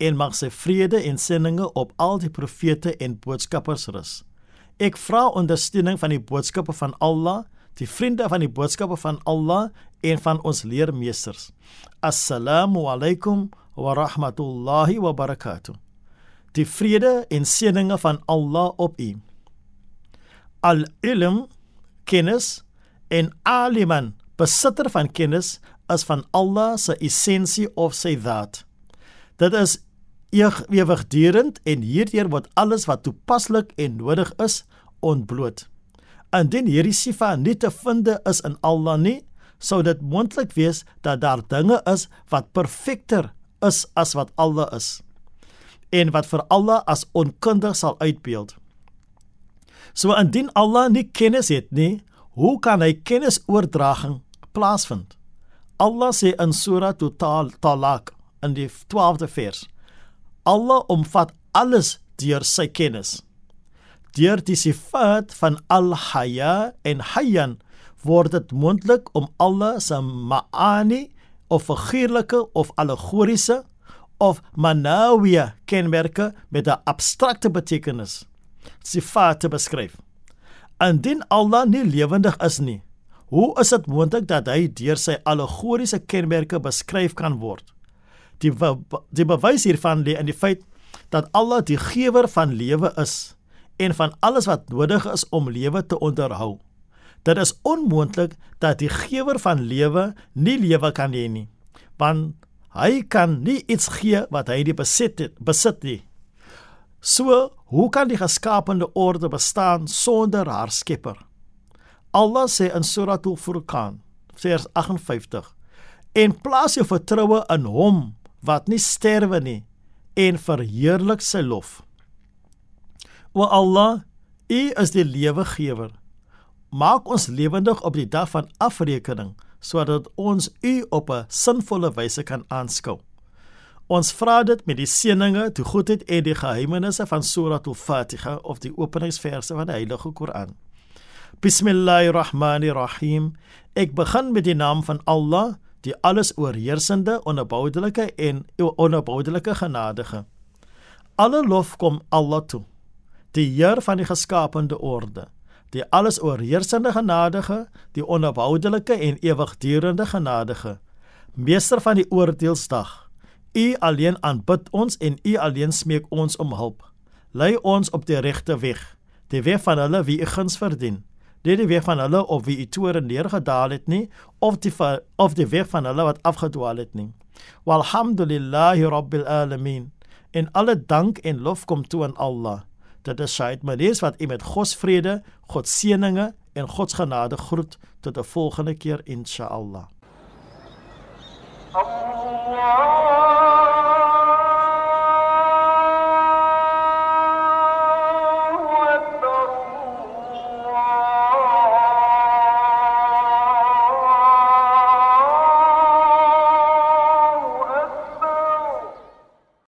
en mag sy vrede en sendinge op al die profete en boodskappers rus. Ek vra ondersteuning van die boodskappe van Allah, die vriende van die boodskappe van Allah en van ons leermeesters. Assalamu alaykum wa rahmatullahi wa barakatuh die vrede en seëninge van Allah op u. Al-ilm kennis en aliman besitter van kennis is van Allah se essensie of sy daad. Dit is ewigdurend en hierdeur word alles wat toepaslik en nodig is ontbloot. Indien hierdie sifa nie te vind is in Allah nie, sou dit moontlik wees dat daar dinge is wat perfekter is as wat Allah is en wat vir Allah as onkundig sal uitbeeld. So indien Allah nie kennis het nie, hoe kan hy kennisoordraging plaasvind? Allah sê in Surah Talaq in die 12de vers: Allah omvat alles deur sy kennis. Deur die sifat van Al-Hayya en Hayyan word dit moontlik om Allah se ma'ani of figuurlike of allegoriese of manawiya kenmerke met 'n abstrakte betekenis sifat te beskryf. Indien Allah nie lewendig is nie, hoe is dit moontlik dat hy deur sy allegoriese kenmerke beskryf kan word? Die die bewys hiervan lê in die feit dat Allah die gewer van lewe is en van alles wat nodig is om lewe te onderhou. Dit is onmoontlik dat die gewer van lewe nie lewe kan hê nie, want Hy kan nie iets gee wat hy nie besit het, besit nie. So, hoe kan die geskaapte orde bestaan sonder haar Skepper? Allah sê in Surah Al-Furqan, vers 58: "En plaas jou vertroue in Hom wat nie sterwe nie en verheerlik sy lof." O Allah, U is die lewegewer. Maak ons lewendig op die dag van afrekening sodat ons u op 'n sinvolle wyse kan aanskou. Ons vra dit met die seëninge, die goedheid en die geheimenisse van Surah Al-Fatiha of die openingsverse van die Heilige Koran. Bismillahirrahmanirrahim. Ek begin met die naam van Allah, die alles oorheersende, onverboudelike en onverboudelike genadige. Alle lof kom Allah toe, die Heer van die geskaapte orde die alles oorheersende genadige, die onverboudelike en ewigdurende genadige, meester van die oordeelsdag. U alleen aanbid ons en u alleen smeek ons om hulp. Lei ons op die regte weg, die weg van hulle wie u guns verdien. Nie die weg van hulle of wie u toore neergedaal het nie, of die of die weg van hulle wat afgedwaal het nie. Walhamdulillahi rabbil alamin. En alle dank en lof kom toe aan Allah Dit is Said Malees wat u met God se vrede, God se seëninge en God se genade groet tot 'n volgende keer inshallah. Allah